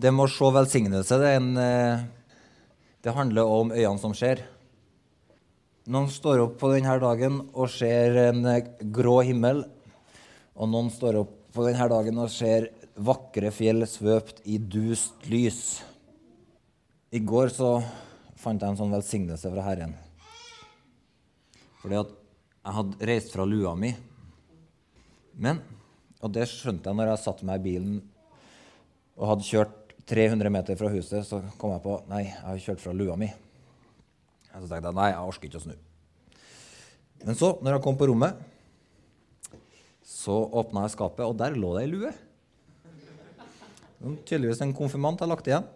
Det med å se velsignelse, det, en, eh, det handler om øynene som ser. Noen står opp på denne dagen og ser en eh, grå himmel. Og noen står opp på denne dagen og ser vakre fjell svøpt i dust lys. I går så fant jeg en sånn velsignelse fra Herren. Fordi at jeg hadde reist fra lua mi. Men, og det skjønte jeg når jeg satte meg i bilen og hadde kjørt 300 meter fra huset, så kom jeg på nei, jeg har kjørt fra lua mi. Så tenkte jeg nei, jeg orker ikke å snu. Men så, når jeg kom på rommet, så åpna jeg skapet, og der lå det ei lue. Tydeligvis en konfirmant har lagt igjen.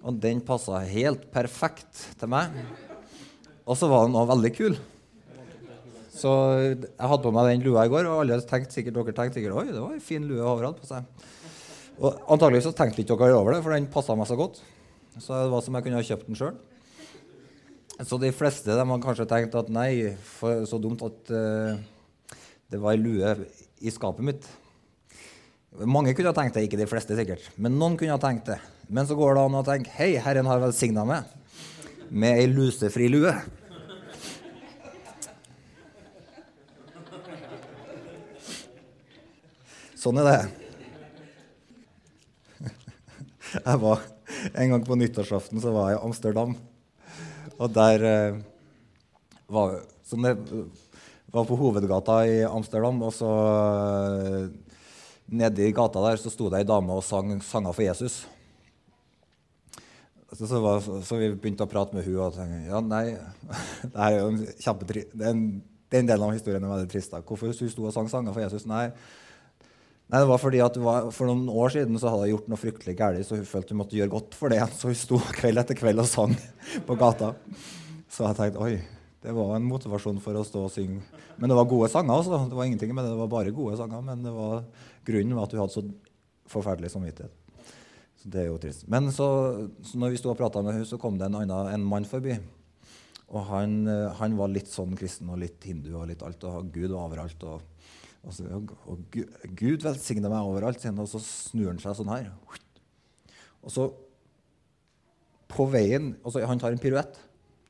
Og den passa helt perfekt til meg. Og så var den òg veldig kul. Så jeg hadde på meg den lua i går, og alle tenkte sikkert, dere tenkte sikkert oi, det var en fin lue overalt på seg. Og Antagelig så tenkte ikke dere over det, for den passa meg så godt. Så det var som jeg kunne ha kjøpt den sjøl. Så de fleste de har kanskje tenkt at nei, for så dumt at uh, det var ei lue i skapet mitt. Mange kunne ha tenkt det, ikke de fleste sikkert, men noen kunne ha tenkt det. Men så går det an å tenke hei, Herren har velsigna meg med ei lusefri lue. Sånn er det. Jeg var, En gang på nyttårsaften så var jeg i Amsterdam. Og der eh, var, som det, var på hovedgata i Amsterdam, og så eh, nede i gata der så sto det ei dame og sang sanger for Jesus. Så, så, var, så, vi begynte å prate med hun og tenkte ja, nei, det er jo en kjempetri, den, delen av historien er veldig trist. Hvorfor hun sto og sang sanger for Jesus? Nei, Nei, det var fordi at var, For noen år siden så hadde hun gjort noe fryktelig galt, så hun følte hun måtte gjøre godt for det. Så hun sto kveld etter kveld og sang på gata. Så jeg tenkte oi, det var en motivasjon for å stå og synge. Men det var gode sanger. også. Det var ingenting med det, det var bare gode sanger. Men det var grunnen var at hun hadde så forferdelig samvittighet. Så det er jo trist. Men så, så når vi sto og prata med henne, så kom det en, annen, en mann forbi. Og han, eh, han, var litt sånn kristen og litt hindu og litt alt. Og Gud var overalt. og og, så, og Gud velsigner meg overalt, og så snur han seg sånn her. Og så på veien så, Han tar en piruett.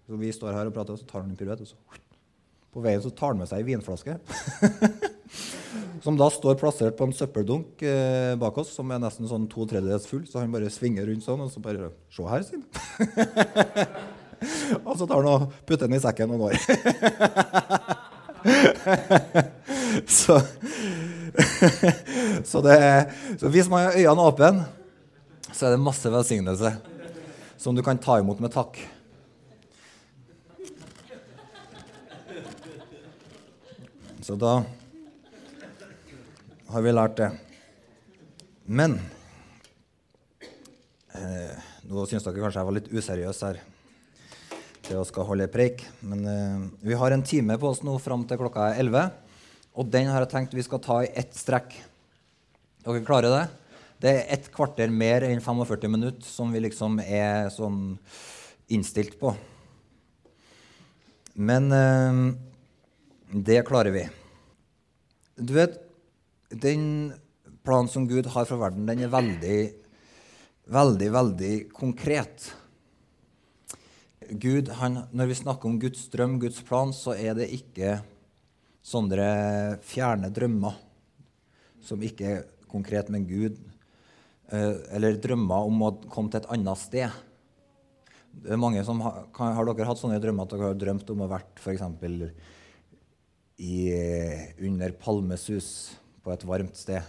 Så vi står her og prater, og så tar han en piruett. Og så, på veien så tar han med seg ei vinflaske. som da står plassert på en søppeldunk eh, bak oss, som er nesten sånn to tredjedels full. Så han bare svinger rundt sånn, og så bare Se her, sier han. og så tar han og putter den i sekken og går. så, så, det, så, hvis man har øynene åpne, så er det masse velsignelse som du kan ta imot med takk. Så da har vi lært det. Men eh, Nå syns dere kanskje jeg var litt useriøs her til å skal holde preik. Men eh, vi har en time på oss nå fram til klokka er 11. Og den har jeg tenkt vi skal ta i ett strekk. Dere klarer det? Det er et kvarter mer enn 45 minutter som vi liksom er sånn innstilt på. Men eh, det klarer vi. Du vet, den planen som Gud har for verden, den er veldig, veldig, veldig konkret. Gud, han, når vi snakker om Guds drøm, Guds plan, så er det ikke sånne fjerne drømmer som ikke er konkret med Gud, eh, eller drømmer om å komme til et annet sted. Det er mange som har, har dere hatt sånne drømmer at dere har drømt om å vært f.eks. under palmesus på et varmt sted?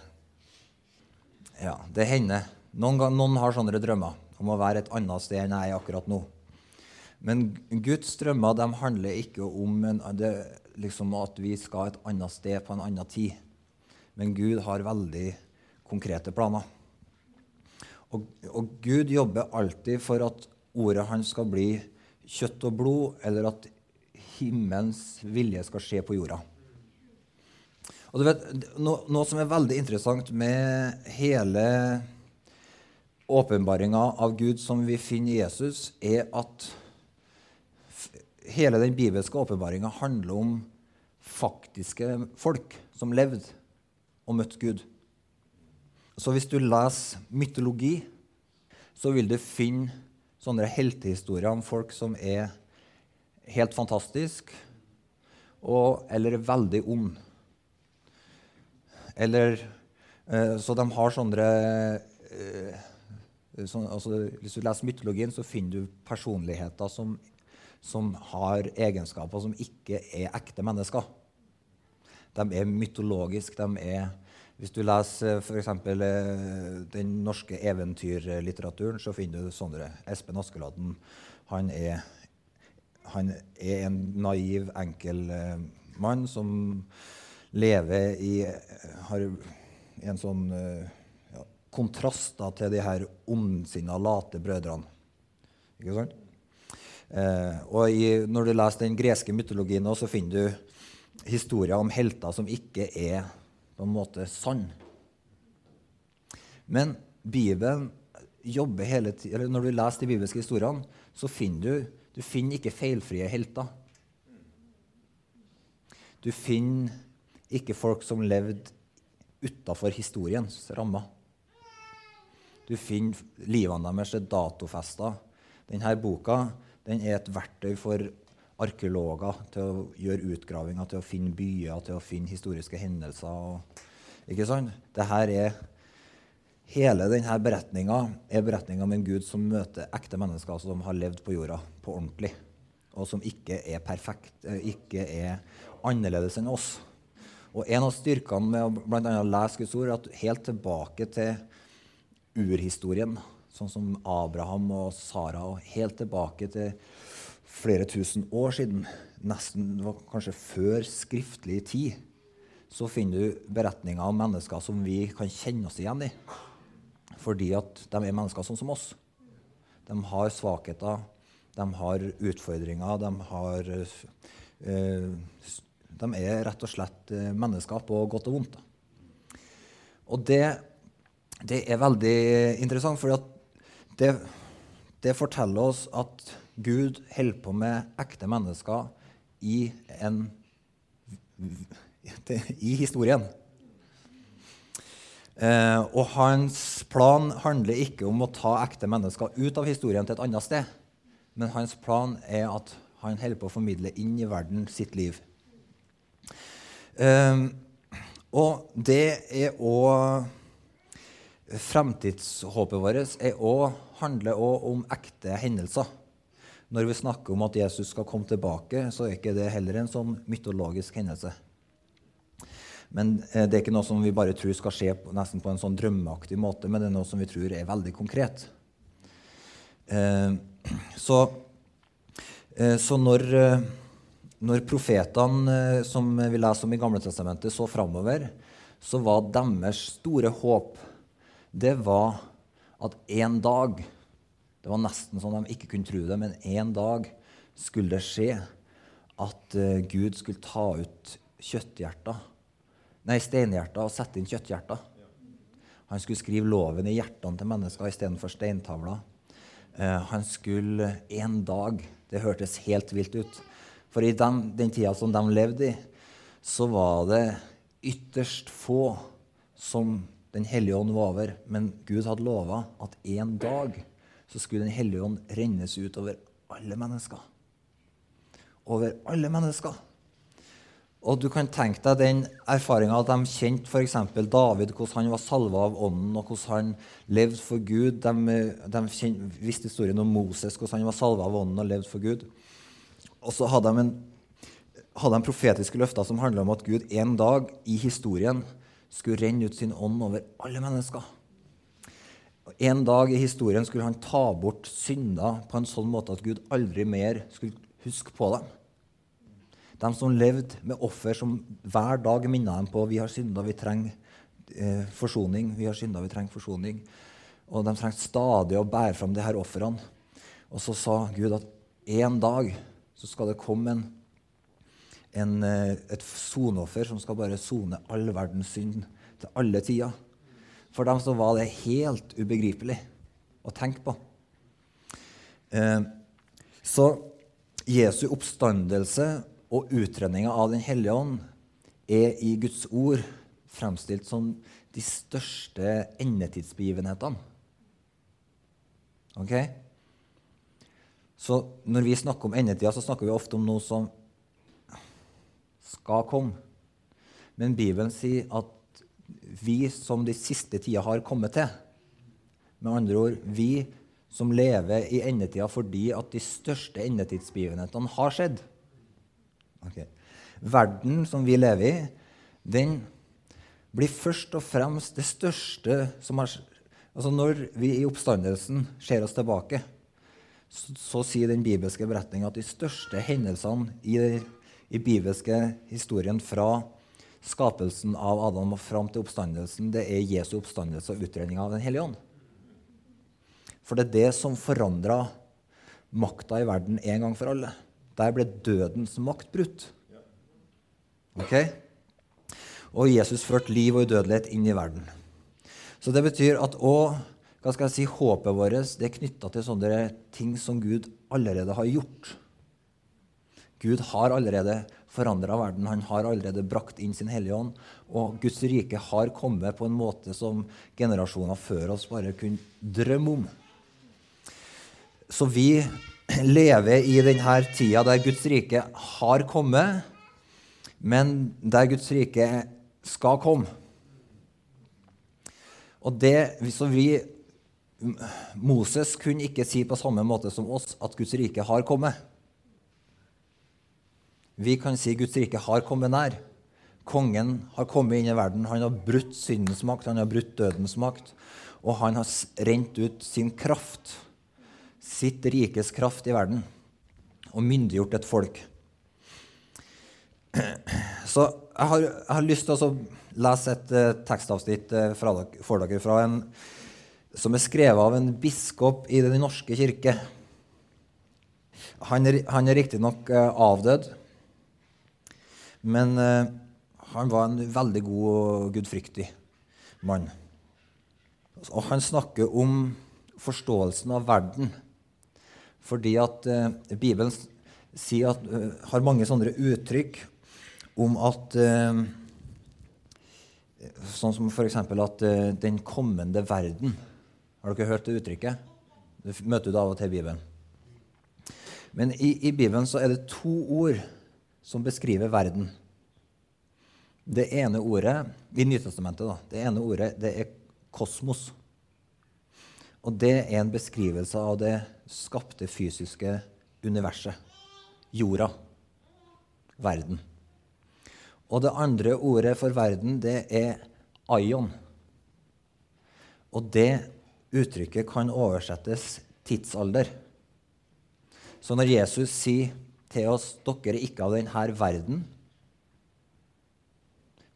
Ja, det hender. Noen, noen har sånne drømmer om å være et annet sted enn jeg er akkurat nå. Men Guds drømmer de handler ikke om en, det, liksom at vi skal et annet sted på en annen tid. Men Gud har veldig konkrete planer. Og, og Gud jobber alltid for at ordet hans skal bli kjøtt og blod, eller at himmelens vilje skal skje på jorda. Og du vet, Noe, noe som er veldig interessant med hele åpenbaringa av Gud som vi finner i Jesus, er at hele den bibelske åpenbaringa handler om faktiske folk som levde og møtte Gud. Så hvis du leser mytologi, så vil du finne sånne heltehistorier om folk som er helt fantastiske, eller veldig onde. Eller eh, Så de har sånne eh, sånn, altså, Hvis du leser mytologien, så finner du personligheter som, som har egenskaper som ikke er ekte mennesker. De er mytologiske. De er hvis du leser f.eks. Eh, den norske eventyrlitteraturen, så finner du sånne. Espen Askeladden han er, han er en naiv, enkel uh, mann som lever i Har en sånn ja, kontrast da, til de her ondsinna, late brødrene. Ikke sant? Uh, og i, når du leser den greske mytologien, så finner du historier om helter som ikke er på en måte sann. Men Bibelen jobber hele tiden, når du leser de bibelske historiene, så finner du, du finner ikke feilfrie helter. Du finner ikke folk som levde utafor historiens rammer. Du finner livene deres er datofesta. Denne boka den er et verktøy for arkeologer til å gjøre utgravinger, til å finne byer, til å finne historiske hendelser. Ikke sant? Dette er, hele denne beretninga er beretninga om en Gud som møter ekte mennesker som har levd på jorda på ordentlig, og som ikke er perfekt, eh, ikke er annerledes enn oss. Og En av styrkene med å blant annet lese Guds ord er at helt tilbake til urhistorien, sånn som Abraham og Sara, og helt tilbake til flere tusen år siden, nesten kanskje før skriftlig tid, så finner du beretninger om mennesker som vi kan kjenne oss igjen i. Fordi at de er mennesker sånn som oss. De har svakheter, de har utfordringer, de har øh, De er rett og slett eh, mennesker på godt og vondt. Og det, det er veldig interessant, for det, det forteller oss at Gud holder på med ekte mennesker i, en, i historien. Eh, og hans plan handler ikke om å ta ekte mennesker ut av historien til et annet sted. Men hans plan er at han holder på å formidle inn i verden sitt liv. Eh, og det er òg Fremtidshåpet vårt er også, handler òg om ekte hendelser. Når vi snakker om at Jesus skal komme tilbake, så er ikke det heller en sånn mytologisk hendelse. Men eh, Det er ikke noe som vi bare tror skal skje nesten på en sånn drømmeaktig måte, men det er noe som vi tror er veldig konkret. Eh, så, eh, så når, når, profetene som vi leser om i Gamle Testamentet, så framover, så var deres store håp det var at en dag det var nesten sånn de ikke kunne tro det, men en dag skulle det skje at uh, Gud skulle ta ut kjøtthjerter, nei, steinhjerter og sette inn kjøtthjerter. Han skulle skrive loven i hjertene til mennesker istedenfor steintavler. Uh, han skulle en dag Det hørtes helt vilt ut. For i den, den tida som de levde i, så var det ytterst få som Den hellige ånd var over. Men Gud hadde lova at en dag så skulle Den hellige ånd rennes ut over alle mennesker. Over alle mennesker. Og du kan tenke deg den erfaringa at de kjente f.eks. David, hvordan han var salva av Ånden, og hvordan han levde for Gud. De, de kjente, visste historien om Moses, hvordan han var salva av Ånden og levde for Gud. Og så hadde de, en, hadde de profetiske løfter som handla om at Gud en dag i historien skulle renne ut sin ånd over alle mennesker. En dag i historien skulle han ta bort synder på en sånn måte at Gud aldri mer skulle huske på dem. De som levde med offer som hver dag minnet dem på vi har synda, vi trenger eh, forsoning. vi har synda, vi trenger forsoning. Og de trengte stadig å bære fram de her ofrene. Og så sa Gud at en dag så skal det komme en, en, eh, et soneoffer som skal bare sone all verdens synd til alle tider. For dem så var det helt ubegripelig å tenke på. Eh, så Jesu oppstandelse og utredninga av Den hellige ånd er i Guds ord fremstilt som de største endetidsbegivenhetene. Ok? Så når vi snakker om endetida, så snakker vi ofte om noe som skal komme. Men Bibelen sier at vi som de siste tida har kommet til Med andre ord vi som lever i endetida fordi at de største endetidsbegivenhetene har skjedd. Okay. Verden som vi lever i, den blir først og fremst det største som har Altså Når vi i oppstandelsen ser oss tilbake, så, så sier den bibelske beretninga at de største hendelsene i, i bibelske historien fra skapelsen av Adam og fram til oppstandelsen, det er Jesu oppstandelse og utredning av Den hellige ånd. For det er det som forandra makta i verden en gang for alle. Der ble dødens makt brutt. Ok? Og Jesus førte liv og udødelighet inn i verden. Så det betyr at også, hva skal jeg si, håpet vårt det er knytta til sånne ting som Gud allerede har gjort. Gud har allerede forandra verden. Han har allerede brakt inn sin Hellige Ånd. Og Guds rike har kommet på en måte som generasjoner før oss bare kunne drømme om. Så vi lever i denne tida der Guds rike har kommet, men der Guds rike skal komme. Og det, så vi, Moses kunne ikke si på samme måte som oss at Guds rike har kommet. Vi kan si Guds rike har kommet nær. Kongen har kommet inn i verden. Han har brutt syndens makt, han har brutt dødens makt. Og han har rent ut sin kraft, sitt rikes kraft i verden, og myndiggjort et folk. Så jeg har, jeg har lyst til å lese et uh, tekstavsnitt uh, for dere fra en som er skrevet av en biskop i Den norske kirke. Han er, han er riktignok uh, avdød, men uh, han var en veldig god og gudfryktig mann. Og han snakker om forståelsen av verden. Fordi at uh, Bibelen at, uh, har mange sånne uttrykk om at Sånn som f.eks. at den kommende verden Har dere hørt det uttrykket? Det møter du av og til i Bibelen. Men i, i Bibelen så er det to ord som beskriver verden. Det ene ordet i Nytestamentet da, det ene ordet det er kosmos. Og det er en beskrivelse av det skapte fysiske universet. Jorda. Verden. Og det andre ordet for verden, det er aion. Og det uttrykket kan oversettes tidsalder. Så når Jesus sier til oss dere er ikke av denne verden,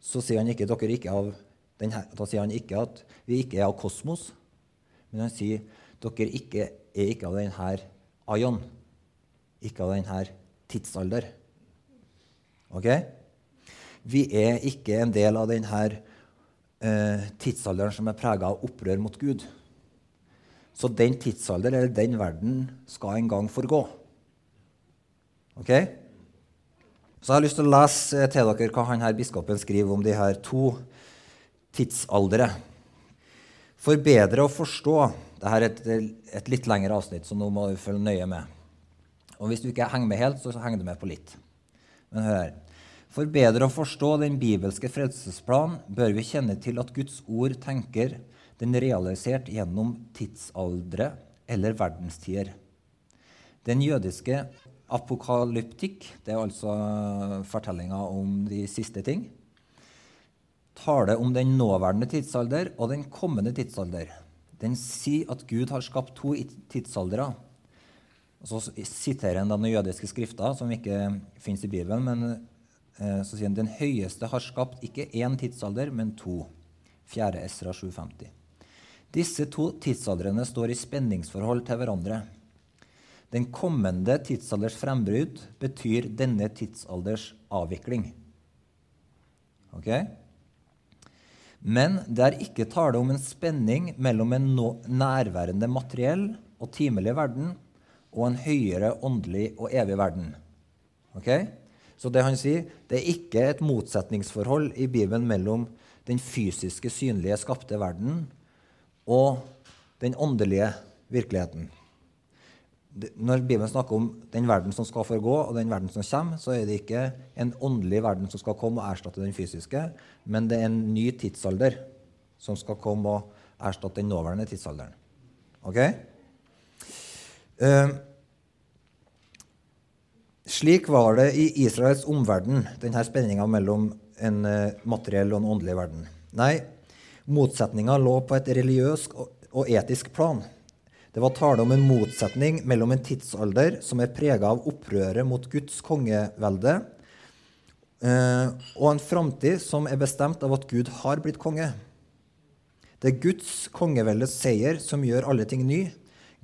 så sier han ikke, dere ikke av denne, da sier han ikke at vi ikke er av kosmos, men han sier dere ikke, er ikke av denne aion, ikke av denne tidsalder. Ok? Vi er ikke en del av denne eh, tidsalderen som er prega av opprør mot Gud. Så den tidsalder, eller den verden, skal en gang forgå. Ok? Så jeg har lyst til å lese til dere hva han her biskopen skriver om de her to tidsaldre. For bedre å forstå Dette er et, et litt lengre avsnitt, så nå må du følge nøye med. Og hvis du ikke henger med helt, så henger du med på litt. Men hør her. For bedre å forstå den bibelske frelsesplan bør vi kjenne til at Guds ord tenker den realisert gjennom tidsaldre eller verdenstider. Den jødiske Apokalyptikk, det er altså fortellinga om de siste ting, taler om den nåværende tidsalder og den kommende tidsalder. Den sier at Gud har skapt to tidsaldere. Og så siterer han den jødiske skrifta, som ikke fins i Bibelen. Men eh, så sier han den høyeste har skapt ikke én tidsalder, men to. 4. Esra 750. Disse to tidsaldrene står i spenningsforhold til hverandre. Den kommende tidsalders frembrudd betyr denne tidsalders avvikling. Ok? Men det er ikke tale om en spenning mellom en nærværende materiell og timelig verden og en høyere åndelig og evig verden. Ok? Så det han sier, det er ikke et motsetningsforhold i Bibelen mellom den fysiske, synlige, skapte verden og den åndelige, virkeligheten. Når Bibelen snakker om den verden som skal forgå, og den verden som kommer, så er det ikke en åndelig verden som skal komme og erstatte den fysiske, men det er en ny tidsalder som skal komme og erstatte den nåværende tidsalderen. Ok? Uh, slik var det i Israels omverden, denne spenninga mellom en uh, materiell og en åndelig verden. Nei, motsetninga lå på et religiøst og etisk plan. Det var tale om en motsetning mellom en tidsalder som er prega av opprøret mot Guds kongevelde, eh, og en framtid som er bestemt av at Gud har blitt konge. Det er Guds kongeveldes seier som gjør alle ting ny.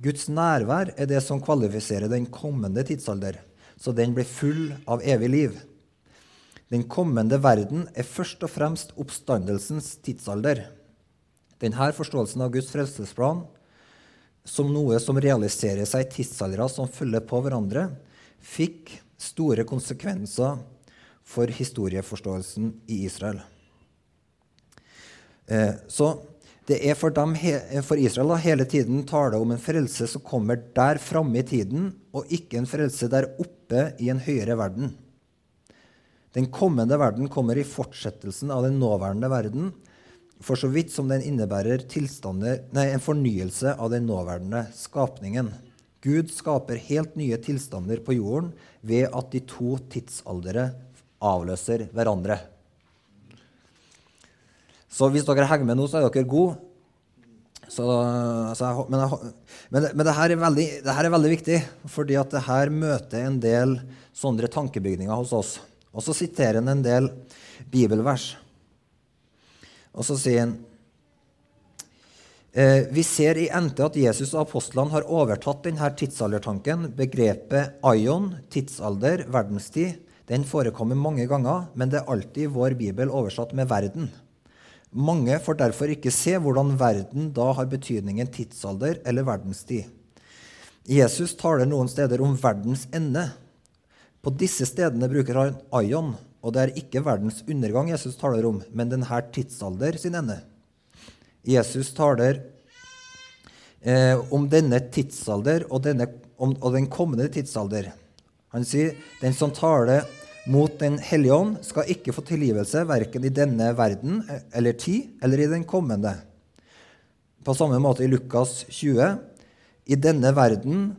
Guds nærvær er det som kvalifiserer den kommende tidsalder, så den blir full av evig liv. Den kommende verden er først og fremst oppstandelsens tidsalder. Denne forståelsen av Guds frelsesplan som noe som realiserer seg i tidsaldre som følger på hverandre, fikk store konsekvenser for historieforståelsen i Israel. Eh, så det er for, dem, for Israel da, hele tiden tale om en frelse som kommer der framme i tiden, og ikke en frelse der oppe i en høyere verden. Den kommende verden kommer i fortsettelsen av den nåværende verden, for så vidt som den innebærer nei, en fornyelse av den nåværende skapningen. Gud skaper helt nye tilstander på jorden ved at de to tidsaldere avløser hverandre. Så hvis dere henger med nå, så er dere gode. Så, så jeg, men, jeg, men, men det, her veldig, det, her er veldig, viktig, fordi at det her møter en del sånne tankebygninger hos oss. Og så siterer han en del bibelvers. Og så sier han eh, Vi ser i NT at Jesus og apostlene har overtatt denne tidsaldertanken. Begrepet aion, tidsalder, verdenstid, den forekommer mange ganger, men det er alltid i vår bibel oversatt med verden. Mange får derfor ikke se hvordan verden da har betydningen tidsalder eller verdenstid. Jesus taler noen steder om verdens ende. På disse stedene bruker han aion, og det er ikke verdens undergang Jesus taler om, men denne tidsalder sin ende. Jesus taler eh, om denne tidsalder og, denne, om, og, den kommende tidsalder. Han sier den som taler mot Den hellige ånd, skal ikke få tilgivelse verken i denne verden eh, eller tid eller i den kommende. På samme måte i Lukas 20. I denne verden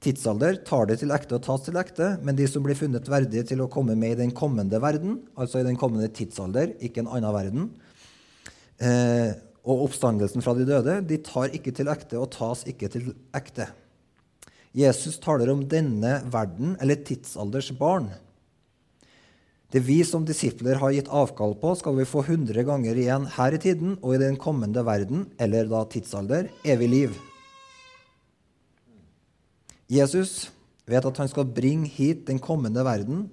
tidsalder tar det til ekte og tas til ekte, men de som blir funnet verdige til å komme med i den kommende verden, altså i den kommende tidsalder, ikke en annen verden, eh, og oppstandelsen fra de døde, de tar ikke til ekte og tas ikke til ekte. Jesus taler om denne verden, eller tidsalders barn. Det vi som disipler har gitt avkall på, skal vi få hundre ganger igjen her i tiden og i den kommende verden, eller da tidsalder, evig liv. Jesus vet at han skal bringe hit den kommende verden,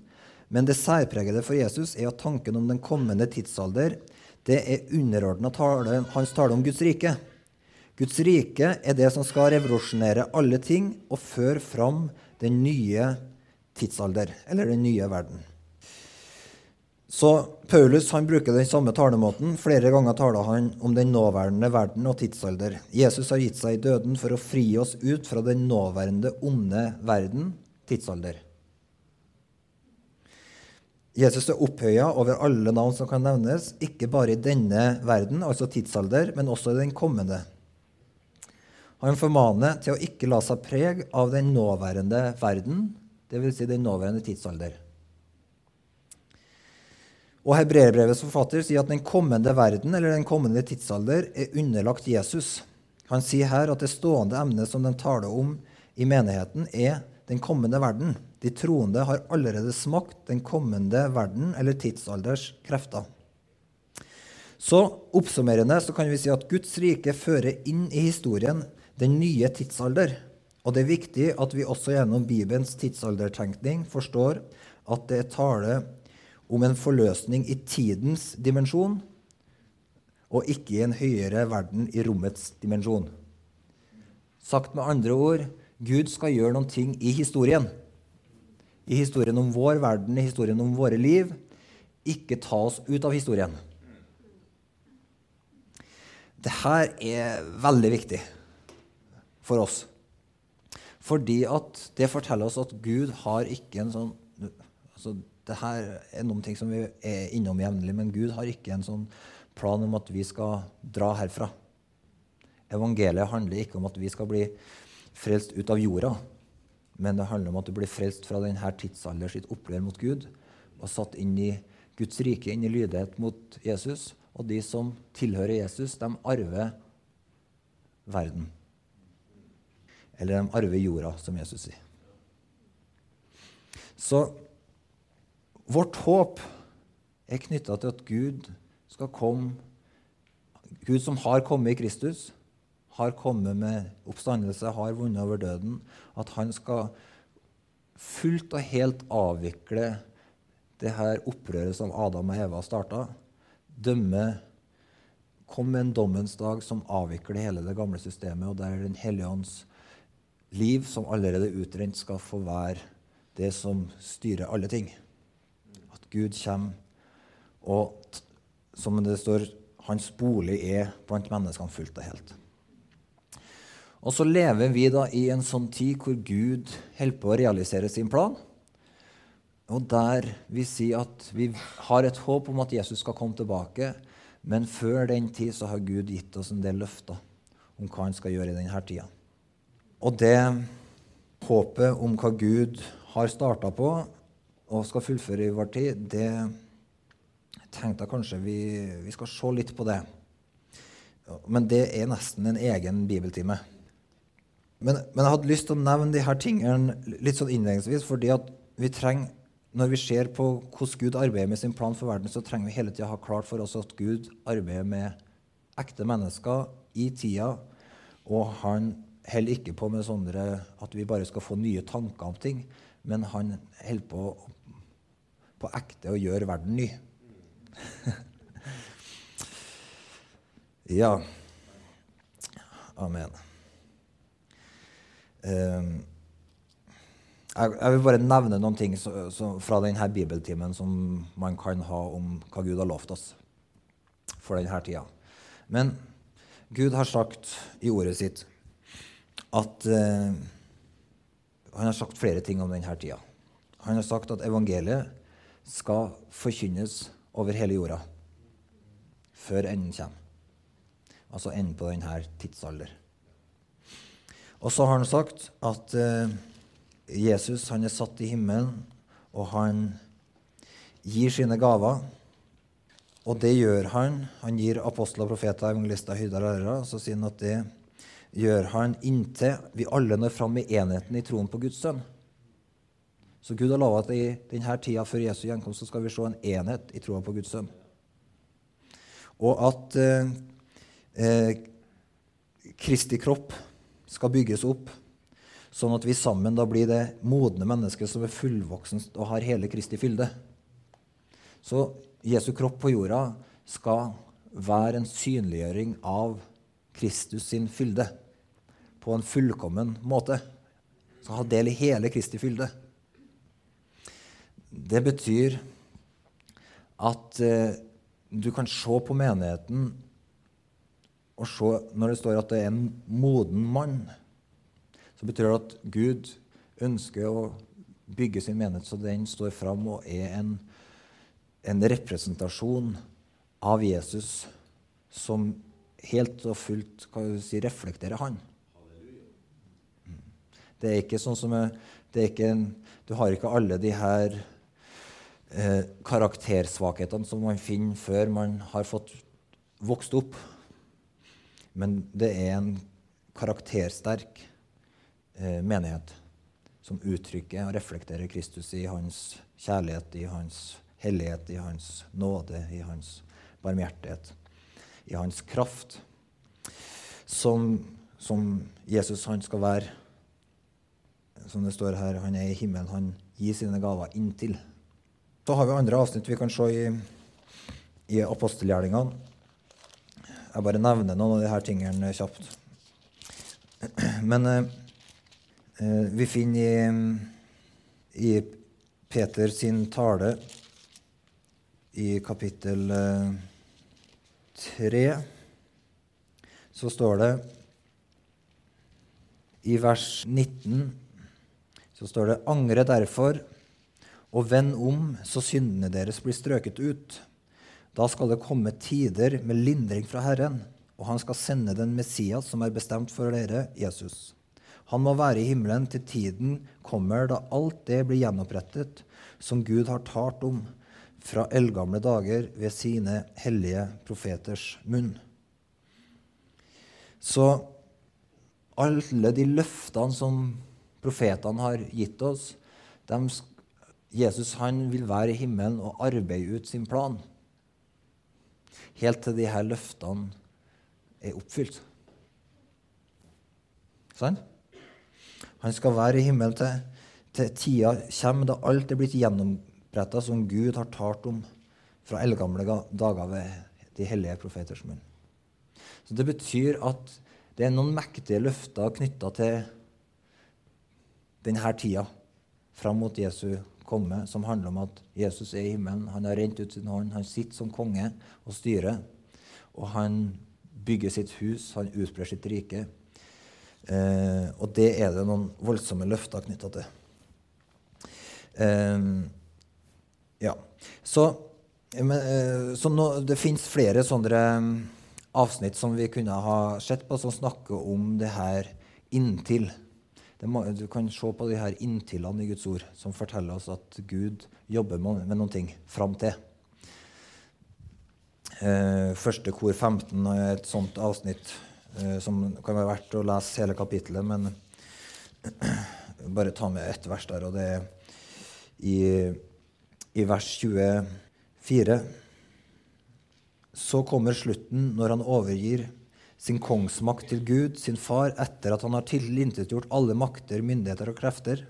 men det særpregede for Jesus er at tanken om den kommende tidsalder det er underordna hans tale om Guds rike. Guds rike er det som skal revolusjonere alle ting og føre fram den nye tidsalder, eller den nye verden. Så Paulus han bruker den samme talemåten. Flere ganger taler han om den nåværende verden og tidsalder. Jesus har gitt seg i døden for å fri oss ut fra den nåværende onde verden, tidsalder. Jesus er opphøya over alle navn som kan nevnes, ikke bare i denne verden, altså tidsalder, men også i den kommende. Han formaner til å ikke la seg prege av den nåværende verden, dvs. Si den nåværende tidsalder. Og Hebreerbrevets forfatter sier at den kommende verden eller den kommende tidsalder er underlagt Jesus. Han sier her at det stående emnet som de taler om i menigheten, er den kommende verden. De troende har allerede smakt den kommende verden eller tidsalders krefter. Så oppsummerende så kan vi si at Guds rike fører inn i historien den nye tidsalder. Og det er viktig at vi også gjennom Bibelens tidsaldertenkning forstår at det er tale om en forløsning i tidens dimensjon og ikke i en høyere verden i rommets dimensjon. Sagt med andre ord Gud skal gjøre noen ting i historien. I historien om vår verden, i historien om våre liv. Ikke ta oss ut av historien. Dette er veldig viktig. for oss. Fordi at det forteller oss at Gud har ikke en sånn altså det her er noen ting som vi er innom jevnlig, men Gud har ikke en sånn plan om at vi skal dra herfra. Evangeliet handler ikke om at vi skal bli frelst ut av jorda, men det handler om at du blir frelst fra denne tidsalder sitt opprør mot Gud og satt inn i Guds rike, inn i lydighet mot Jesus. Og de som tilhører Jesus, de arver verden. Eller de arver jorda, som Jesus sier. Så vårt håp er knytta til at Gud skal komme Gud som har kommet i Kristus, har kommet med oppstandelse, har vunnet over døden, at han skal fullt og helt avvikle det her opprøret som Adam og Eva starta. Dømme Kom med en dommens dag som avvikler hele det gamle systemet, og der Den hellige ånds liv, som allerede er utrent, skal få være det som styrer alle ting. Gud kommer, og som det står, hans bolig er blant menneskene fullt og helt. Og så lever vi da i en sånn tid hvor Gud holder på å realisere sin plan. Og der vi sier at vi har et håp om at Jesus skal komme tilbake. Men før den tid så har Gud gitt oss en del løfter om hva han skal gjøre i denne tida. Og det håpet om hva Gud har starta på og skal fullføre i vår tid, det tenkte jeg kanskje vi, vi skal se litt på det. Men det er nesten en egen bibeltime. Men, men, jeg hadde lyst til å nevne her tingene litt sånn innledningsvis, fordi at vi trenger, når vi ser på hvordan Gud arbeider med sin plan for verden, så trenger vi hele tida ha klart for oss at Gud arbeider med ekte mennesker i tida, og han holder ikke på med sånne at vi bare skal få nye tanker om ting, men han holder på på ekte å gjøre verden ny. ja. Amen. Um, jeg vil bare nevne noen ting fra denne bibeltimen som man kan ha om hva Gud har lovt oss for denne tida. Men Gud har sagt i ordet sitt at uh, Han har sagt flere ting om denne tida. Han har sagt at evangeliet skal forkynnes over hele jorda før enden kommer. Altså enden på denne tidsalder. Og så har han sagt at eh, Jesus han er satt i himmelen, og han gir sine gaver. Og det gjør han. Han gir apostler, profeter, evangelister, hyrder og lærere. Så sier han at det gjør han inntil vi alle når fram i enheten i troen på Guds sønn. Så Gud har lova at i denne tida før Jesu gjenkomst skal vi se en enhet i troa på Guds sønn. Og at eh, eh, Kristi kropp skal bygges opp, sånn at vi sammen da blir det modne mennesket som er fullvoksen og har hele Kristi fylde. Så Jesu kropp på jorda skal være en synliggjøring av Kristus sin fylde på en fullkommen måte. Skal ha del i hele Kristi fylde. Det betyr at eh, du kan se på menigheten og se, når det står at det er en moden mann, så betyr det at Gud ønsker å bygge sin menighet så den står fram og er en, en representasjon av Jesus som helt og fullt si, reflekterer han. Det er ikke sånn som det er ikke, Du har ikke alle de her eh, karaktersvakhetene som man finner før man har fått vokst opp. Men det er en karaktersterk eh, menighet som uttrykker og reflekterer Kristus i hans kjærlighet, i hans hellighet, i hans nåde, i hans barmhjertighet, i hans kraft. Som, som Jesus han skal være, som det står her, han er i himmelen, han gir sine gaver inntil. Så har vi andre avsnitt vi kan se i, i apostelgjerningene. Jeg bare nevner noen av disse tingene kjapt. Men eh, vi finner i, i Peter sin tale i kapittel eh, tre så står det i vers 19 så står det angre derfor og vend om, så syndene deres blir strøket ut. Da skal det komme tider med lindring fra Herren, og han skal sende den Messias som er bestemt for dere, Jesus. Han må være i himmelen til tiden kommer da alt det blir gjenopprettet som Gud har talt om fra eldgamle dager ved sine hellige profeters munn. Så alle de løftene som profetene har gitt oss, de, Jesus han vil være i himmelen og arbeide ut sin plan. Helt til de her løftene er oppfylt. Sånn? Han skal være i himmelen til, til tida kommer da alt er blitt gjennombretta som Gud har talt om fra eldgamle dager ved de hellige profeters munn. Så Det betyr at det er noen mektige løfter knytta til denne tida fram mot Jesu komme, som handler om at Jesus er i himmelen. Han har rent ut sin hånd, han sitter som konge og styrer. Og han bygger sitt hus, han utbrer sitt rike. Eh, og det er det noen voldsomme løfter knytta til. Eh, ja. Så, men, eh, så nå, det fins flere sånne avsnitt som vi kunne ha sett på, som snakker om det her inntil. Må, du kan se på de her inntilene i Guds ord, som forteller oss at Gud jobber med, med noen ting fram til. Eh, første kor 15 er et sånt avsnitt eh, som kan være verdt å lese hele kapittelet, men bare ta med ett vers der, og det er i, i vers 24. Så kommer slutten når han overgir sin kongsmakt til Gud, sin far, etter at han har tilintetgjort alle makter, myndigheter og krefter.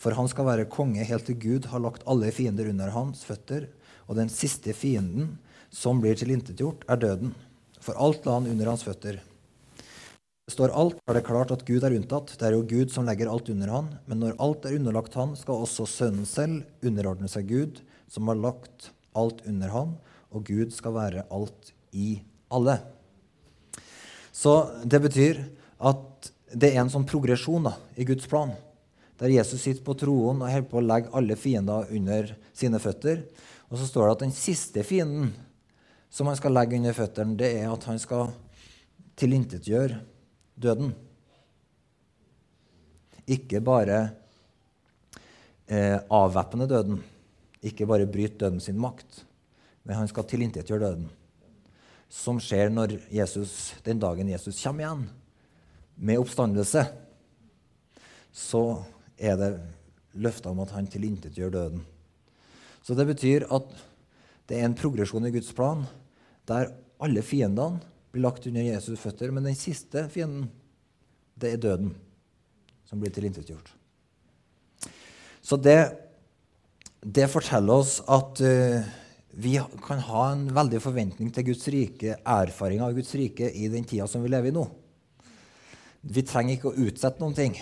For han skal være konge helt til Gud har lagt alle fiender under hans føtter, og den siste fienden som blir tilintetgjort, er døden. For alt la han under hans føtter. Står alt, er det klart at Gud er unntatt. Det er jo Gud som legger alt under han. Men når alt er underlagt han, skal også Sønnen selv underordne seg Gud, som har lagt alt under han og Gud skal være alt i alle. Så det betyr at det er en sånn progresjon da, i Guds plan, der Jesus sitter på troen og holder på å legge alle fiender under sine føtter. Og så står det at den siste fienden som han skal legge under føttene, det er at han skal tilintetgjøre døden. Ikke bare eh, avvæpne døden, ikke bare bryte døden sin makt, men han skal tilintetgjøre døden. Som skjer når Jesus, den dagen Jesus kommer igjen med oppstandelse. Så er det løfter om at han tilintetgjør døden. Så det betyr at det er en progresjon i Guds plan der alle fiendene blir lagt under Jesus' føtter, men den siste fienden, det er døden, som blir tilintetgjort. Så det, det forteller oss at uh, vi kan ha en veldig forventning til Guds rike, erfaring av Guds rike i den tida som vi lever i nå. Vi trenger ikke å utsette noen ting.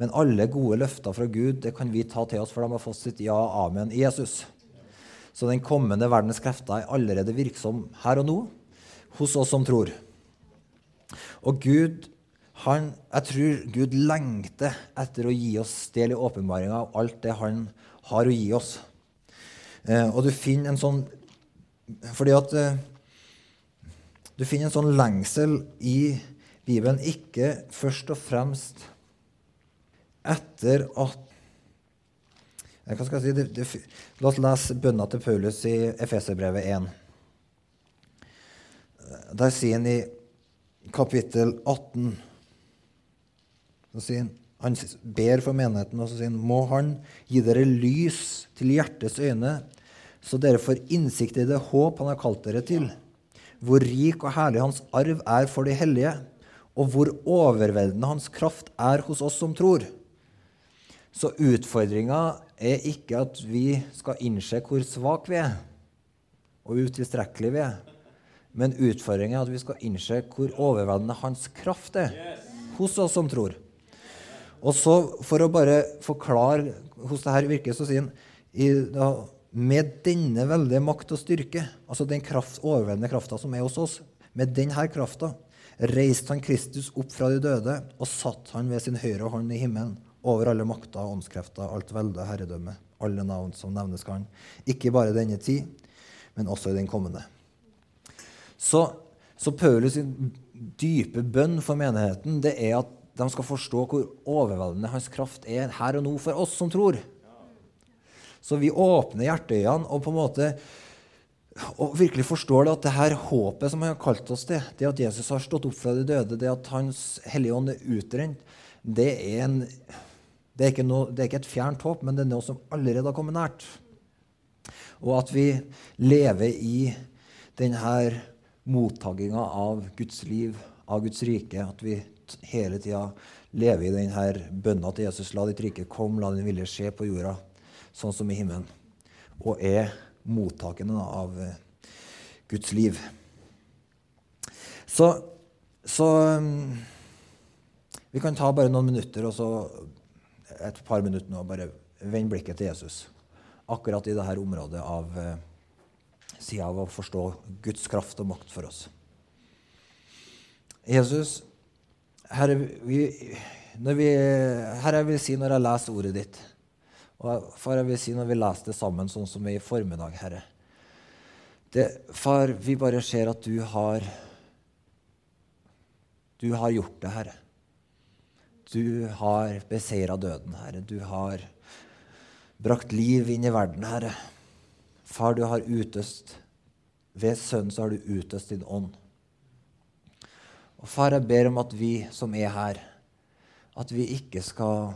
Men alle gode løfter fra Gud det kan vi ta til oss, for de har fått sitt ja og amen i Jesus. Så den kommende verdens krefter er allerede virksom her og nå hos oss som tror. Og Gud, han, jeg tror Gud lengter etter å gi oss del i åpenbaringa av alt det han har å gi oss. Eh, og du finner en sånn Fordi at eh, du finner en sånn lengsel i Bibelen ikke først og fremst etter at eh, hva skal jeg si, det, det, La oss lese bønna til Paulus i Efeserbrevet 1. Der sier han i kapittel 18 så sier han, han ber for menigheten og så sier han, må Han gi dere lys til hjertets øyne, så dere får innsikt i det håp han har kalt dere til, hvor rik og herlig hans arv er for de hellige, og hvor overveldende hans kraft er hos oss som tror. Så utfordringa er ikke at vi skal innse hvor svake vi er, og utilstrekkelige vi er. Men utfordringa er at vi skal innse hvor overveldende hans kraft er hos oss som tror. Og så, for å bare forklare hvordan det her virker, så sier han med denne veldige makt og styrke, altså den kraft, overveldende krafta som er hos oss, med denne krafta reiste han Kristus opp fra de døde og satt han ved sin høyre hånd i himmelen, over alle makter, åndskrefter, alt velde, herredømme, alle navn som nevnes kan, ikke bare denne tid, men også i den kommende. Så, så Paulus' dype bønn for menigheten det er at de skal forstå hvor overveldende hans kraft er her og nå for oss som tror. Så vi åpner hjerteøynene og på en måte og virkelig forstår det at det her håpet som han har kalt oss til, det at Jesus har stått opp fra de døde, det at Hans Hellige Ånd er utrent, det er, en, det, er noe, det er, ikke et fjernt håp, men det er noe som allerede har kommet nært. Og at vi lever i denne mottaginga av Guds liv, av Guds rike. At vi hele tida leve i denne bønna til Jesus. La ditt rike komme, la din vilje skje på jorda, sånn som i himmelen. Og er mottakende av eh, Guds liv. Så, så um, Vi kan ta bare noen minutter og så et par minutter nå og bare vende blikket til Jesus. Akkurat i dette området av uh, sida av å forstå Guds kraft og makt for oss. Jesus, Herre, vi, vi, herre, jeg vil si når jeg leser ordet ditt og far, jeg vil si når vi leser det sammen, sånn som vi i formiddag, Herre det, Far, vi bare ser at du har Du har gjort det, Herre. Du har beseira døden, Herre. Du har brakt liv inn i verden, Herre. Far, du har utøst Ved Sønnen så har du utøst din ånd. Og far, jeg ber om at vi som er her, at vi ikke skal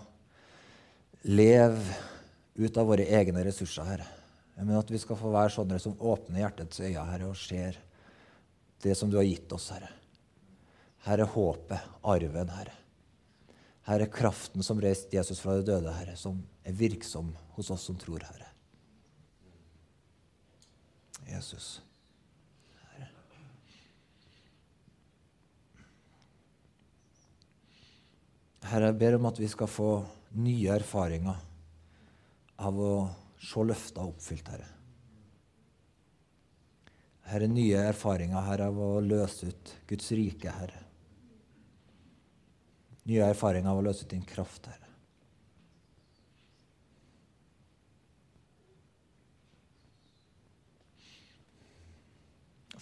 leve ut av våre egne ressurser, Herre. Men at vi skal få være sånne som åpner hjertets øyne Herre, og ser det som du har gitt oss, Herre. Her er håpet, arven, Herre. Her er kraften som reiste Jesus fra de døde, Herre, som er virksom hos oss som tror, Herre. Jesus. Herre, jeg ber om at vi skal få nye erfaringer av å se løfta oppfylt, Herre. Herre, nye erfaringer her av å løse ut Guds rike, Herre. Nye erfaringer av å løse ut din kraft, Herre.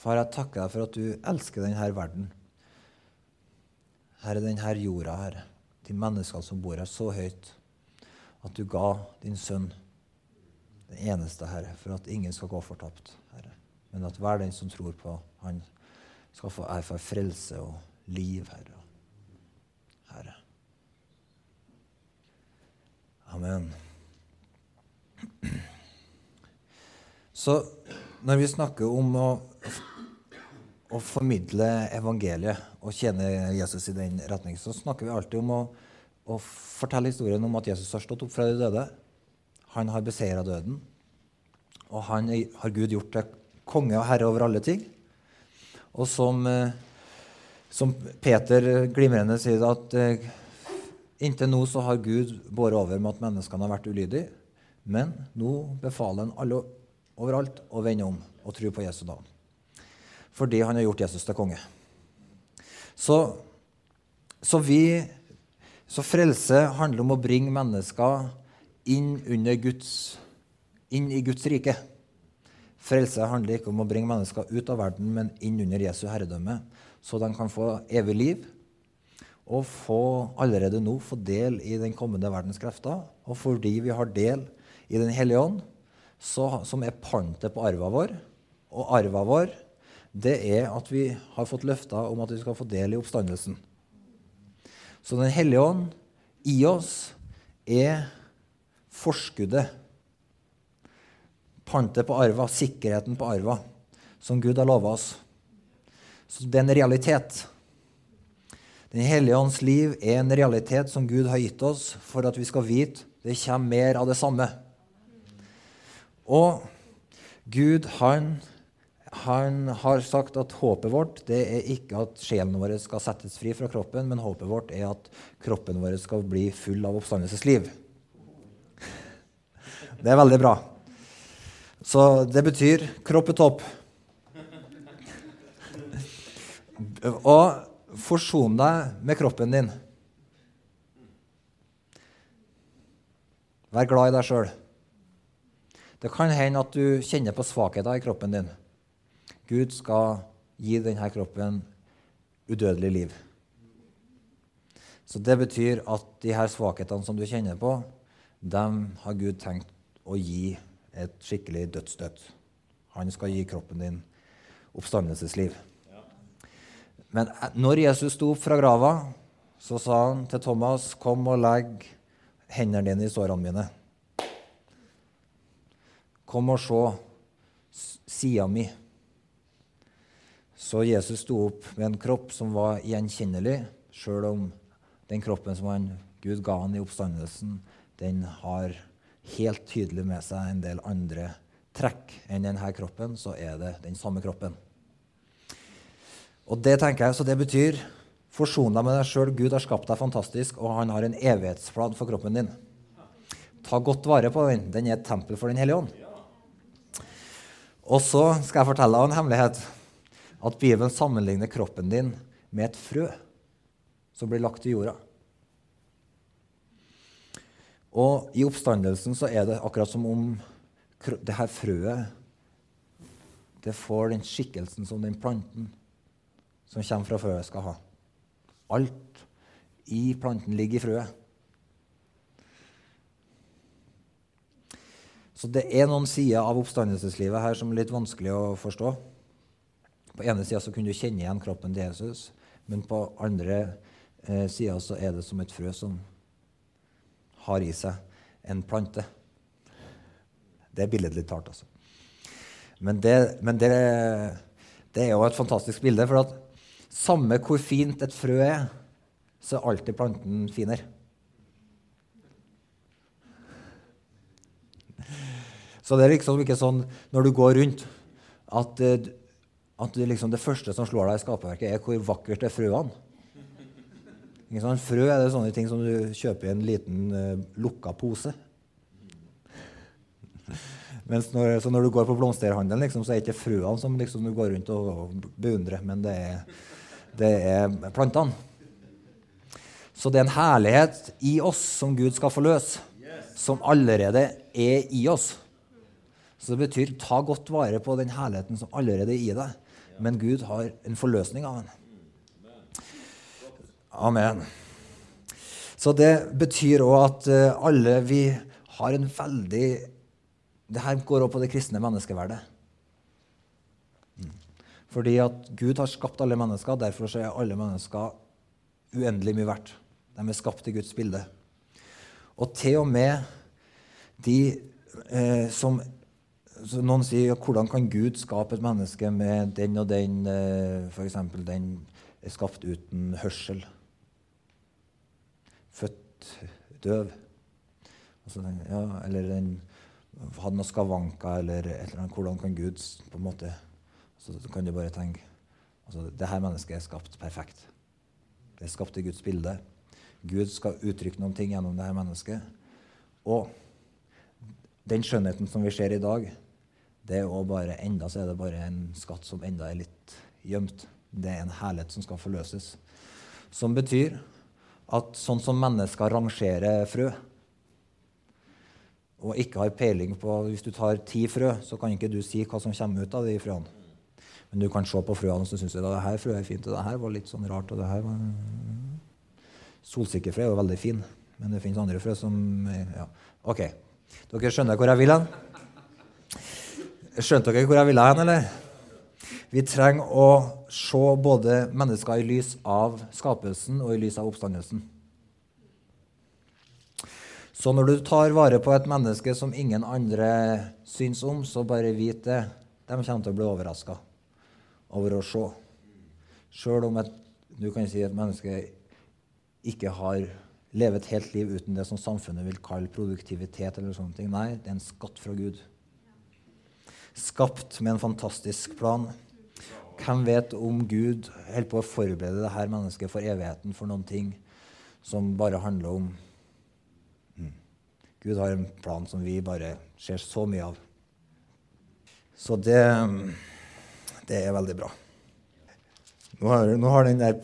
Far, jeg takker deg for at du elsker denne verden. Herre, denne jorda, Herre. De menneskene som bor her, så høyt at du ga din sønn, den eneste, Herre, for at ingen skal gå fortapt, Herre. Men at hver den som tror på Han, skal få erfare frelse og liv, Herre. Herre. Amen. Så når vi snakker om å, å formidle evangeliet og tjene Jesus i den retning, så snakker vi alltid om å å fortelle historien om at Jesus har stått opp fra de døde. Han har beseira døden. Og han har Gud gjort til konge og herre over alle ting. Og som, eh, som Peter glimrende sier at eh, inntil nå så har Gud båret over med at menneskene har vært ulydige. Men nå befaler han alle overalt å vende om og tro på Jesu navn. Fordi han har gjort Jesus til konge. Så, så vi så frelse handler om å bringe mennesker inn, Guds, inn i Guds rike. Frelse handler ikke om å bringe mennesker ut av verden, men inn under Jesu herredømme, så de kan få evig liv og få allerede nå få del i den kommende verdens krefter. Og fordi vi har del i Den hellige ånd, så, som er pantet på arva vår Og arva vår det er at vi har fått løfter om at vi skal få del i oppstandelsen. Så Den hellige ånd i oss er forskuddet, pantet på arva, sikkerheten på arva, som Gud har lova oss. Så det er en realitet. Den hellige ånds liv er en realitet som Gud har gitt oss for at vi skal vite det kommer mer av det samme. Og Gud, han han har sagt at håpet vårt det er ikke at sjelen vår skal settes fri fra kroppen, men håpet vårt er at kroppen vår skal bli full av oppstandelsesliv. Det er veldig bra. Så det betyr kropp er topp. Og Forson deg med kroppen din. Vær glad i deg sjøl. Det kan hende at du kjenner på svakheter i kroppen din. Gud skal gi denne kroppen udødelig liv. Så Det betyr at de her svakhetene som du kjenner på, dem har Gud tenkt å gi et skikkelig dødsstøtt. Han skal gi kroppen din oppstandelsesliv. Men når Jesus sto opp fra grava, så sa han til Thomas, 'Kom og legg hendene dine i sårene mine.' 'Kom og se sida mi.' Så Jesus sto opp med en kropp som var gjenkjennelig, sjøl om den kroppen som han, Gud ga han i oppstandelsen, den har helt tydelig med seg en del andre trekk enn denne kroppen, så er det den samme kroppen. Og det tenker jeg, Så det betyr forson deg med deg sjøl. Gud har skapt deg fantastisk, og han har en evighetsplan for kroppen din. Ta godt vare på den. Den er et tempel for Den hellige ånd. Og så skal jeg fortelle deg en hemmelighet. At Bibelen sammenligner kroppen din med et frø som blir lagt i jorda. Og i oppstandelsen så er det akkurat som om det her frøet det får den skikkelsen som den planten som kommer fra frøet, skal ha. Alt i planten ligger i frøet. Så det er noen sider av oppstandelseslivet her som er litt vanskelig å forstå. På ene sida kunne du kjenne igjen kroppen til Jesus, men på andre eh, sida så er det som et frø som har i seg en plante. Det er billedlig talt, altså. Men, det, men det, det, er jo et fantastisk bilde. For at samme hvor fint et frø er, så er alltid planten finere. Så det er liksom ikke sånn når du går rundt, at, eh, at det, liksom det første som slår deg i skaperverket, er hvor vakkert er frøene. Frø er det sånne ting som du kjøper i en liten uh, lukka pose. Mens når, så når du går på blomsterhandelen, liksom, så er det ikke frøene som liksom, du går rundt og, og beundrer, men det er, det er, plantene. Så det er en herlighet i oss som Gud skal få løs, som allerede er i oss. Så det betyr ta godt vare på den herligheten som allerede er i deg. Men Gud har en forløsning av den. Amen. Så det betyr òg at eh, alle vi har en veldig Det her går òg på det kristne menneskeverdet. Fordi at Gud har skapt alle mennesker, derfor er alle mennesker uendelig mye verdt. De er skapt i Guds bilde. Og til og med de eh, som Noen sier hvordan kan Gud skape et menneske med den og den eh, F.eks. den er skapt uten hørsel født døv. Altså, ja, eller den hadde noen skavanker, eller et eller annet. Hvordan kan Gud på en måte Så kan du bare tenke altså, det her mennesket er skapt perfekt. Det er skapt i Guds bilde. Gud skal uttrykke noen ting gjennom det her mennesket. Og den skjønnheten som vi ser i dag, det er bare enda så er det bare en skatt som enda er litt gjemt. Det er en herlighet som skal forløses. Som betyr at sånn som mennesker rangerer frø og ikke har peiling på Hvis du tar ti frø, så kan ikke du si hva som kommer ut av de frøene. Men du kan se på frøene og synes at det her frøet er fint, og det her var litt sånn rart. og det her var... Solsikkefrø er jo veldig fin, men det finnes andre frø som ja. OK. Dere skjønner hvor jeg vil hen? Skjønte dere hvor jeg ville hen, eller? Vi trenger å se både mennesker i lys av skapelsen og i lys av oppstandelsen. Så når du tar vare på et menneske som ingen andre syns om, så bare vit det. De kommer til å bli overraska over å se. Sjøl om et, du kan si et menneske ikke har levet et helt liv uten det som samfunnet vil kalle produktivitet. eller sånne ting. Nei, det er en skatt fra Gud. Skapt med en fantastisk plan. Hvem vet om Gud holder på å forberede dette mennesket for evigheten for noen ting som bare handler om mm. Gud har en plan som vi bare ser så mye av. Så det, det er veldig bra. Nå har, nå har den der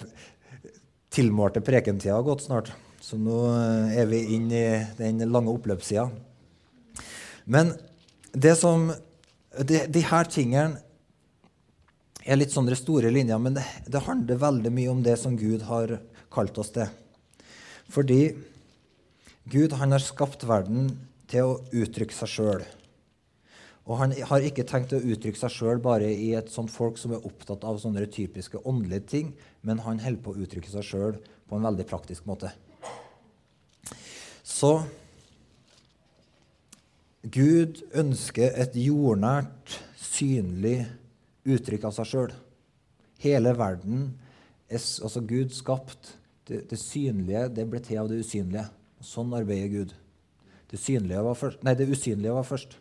tilmålte prekentida gått snart, så nå eh, er vi inne i den lange oppløpssida. Men det som de, de, her tingene er litt sånne store linjer, men det, det handler veldig mye om det som Gud har kalt oss til. Fordi Gud han har skapt verden til å uttrykke seg sjøl. Og han har ikke tenkt å uttrykke seg sjøl bare i et sånt folk som er opptatt av sånne typiske åndelige ting, men han holder på å uttrykke seg sjøl på en veldig praktisk måte. Så Gud ønsker et jordnært, synlig uttrykk av seg sjøl. Hele verden er altså Gud skapt. Det, det, synlige det ble til av det usynlige. Sånn arbeider Gud. Det, først, nei, det usynlige var først.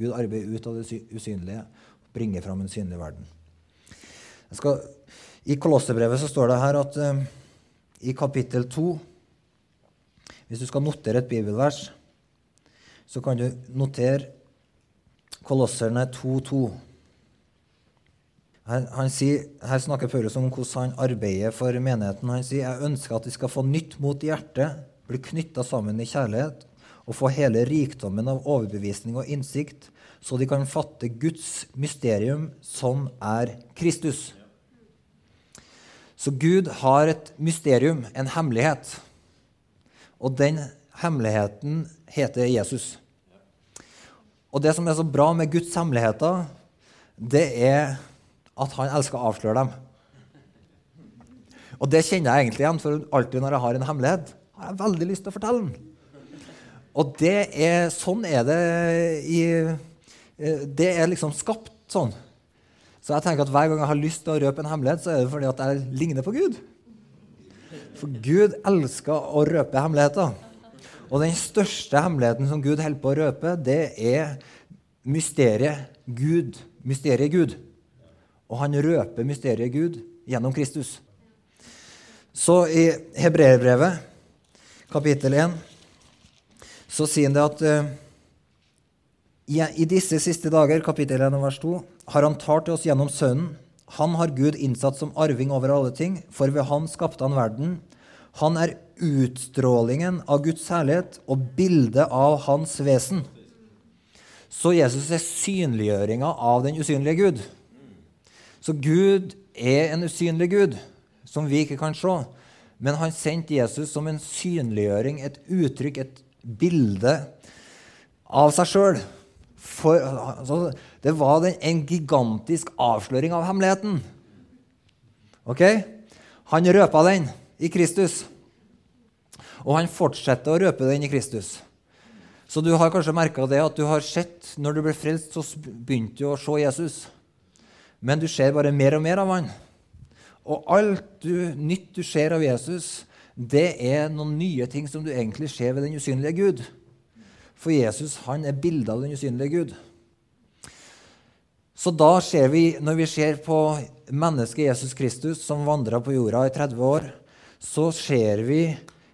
Gud arbeider ut av det usynlige og bringer fram en synlig verden. Skal, I Kolossebrevet står det her at uh, i kapittel 2 Hvis du skal notere et bibelvers, så kan du notere Kolosserne 2.2. Her, her snakker Paulus om hvordan han arbeider for menigheten. Han sier jeg ønsker at de skal få nytt mot hjertet, bli knytta sammen i kjærlighet og få hele rikdommen av overbevisning og innsikt, så de kan fatte Guds mysterium, som er Kristus. Så Gud har et mysterium, en hemmelighet. Og den hemmeligheten heter Jesus. Og det som er så bra med Guds hemmeligheter, det er at han elsker å avsløre dem. Og det kjenner jeg egentlig igjen, for alltid når jeg har en hemmelighet, har jeg veldig lyst til å fortelle den. Og er, sånn er det i eh, Det er liksom skapt sånn. Så jeg tenker at hver gang jeg har lyst til å røpe en hemmelighet, så er det fordi at jeg ligner på Gud. For Gud elsker å røpe hemmeligheter. Og den største hemmeligheten som Gud holder på å røpe, det er mysteriet Gud. Mysteriet Gud. Og han røper mysteriet Gud gjennom Kristus. Så i Hebreerbrevet, kapittel 1 så sier han det at uh, i disse siste dager, kapittel 1 vers 2, har han talt til oss gjennom Sønnen. Han har Gud innsatt som arving over alle ting, for ved Han skapte han verden. Han er utstrålingen av Guds herlighet og bildet av Hans vesen. Så Jesus er synliggjøringa av den usynlige Gud. Så Gud er en usynlig Gud som vi ikke kan se. Men han sendte Jesus som en synliggjøring, et uttrykk, et bilde av seg sjøl. Altså, det var en gigantisk avsløring av hemmeligheten. Ok? Han røpa den i Kristus. Og han fortsetter å røpe den i Kristus. Så du har kanskje merka det at du har sett Når du ble frelst, så begynte du å se Jesus. Men du ser bare mer og mer av han. Og alt du, nytt du ser av Jesus, det er noen nye ting som du egentlig ser ved den usynlige Gud. For Jesus han er bildet av den usynlige Gud. Så da ser vi, når vi ser på mennesket Jesus Kristus som vandra på jorda i 30 år, så ser vi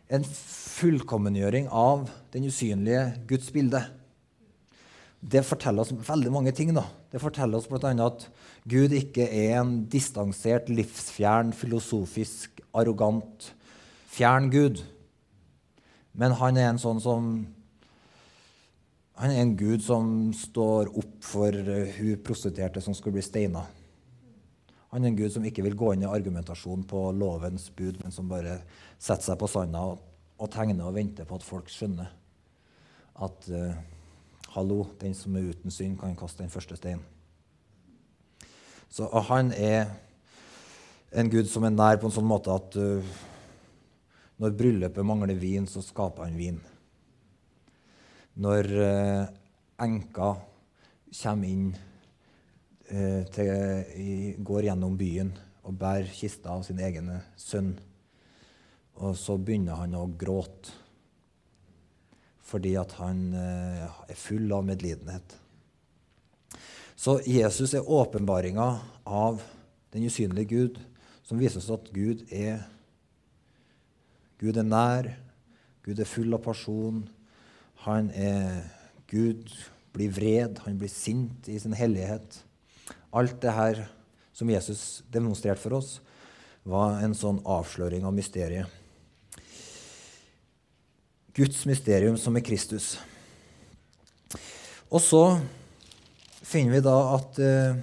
en fullkommengjøring av den usynlige Guds bilde. Det forteller oss veldig mange ting. da. Det forteller oss bl.a. at Gud ikke er en distansert, livsfjern, filosofisk, arrogant fjern Gud. Men han er en sånn som Han er en gud som står opp for hun prostituerte som skulle bli steina. Han er en gud som ikke vil gå inn i argumentasjon på lovens bud, men som bare setter seg på sanda og, og tegne og vente på at folk skjønner at uh, hallo, den som er uten synd, kan kaste den første steinen. Så han er en gud som er nær på en sånn måte at uh, når bryllupet mangler vin, så skaper han vin. Når uh, enka kommer inn til, går gjennom byen og bærer kista av sin egen sønn, og så begynner han å gråte fordi at han eh, er full av medlidenhet. Så Jesus er åpenbaringa av den usynlige Gud, som viser oss at Gud er Gud er nær. Gud er full av person. Han er Gud blir vred, han blir sint i sin hellighet. Alt det her som Jesus demonstrerte for oss, var en sånn avsløring av mysteriet. Guds mysterium som er Kristus. Og så finner vi da at, eh,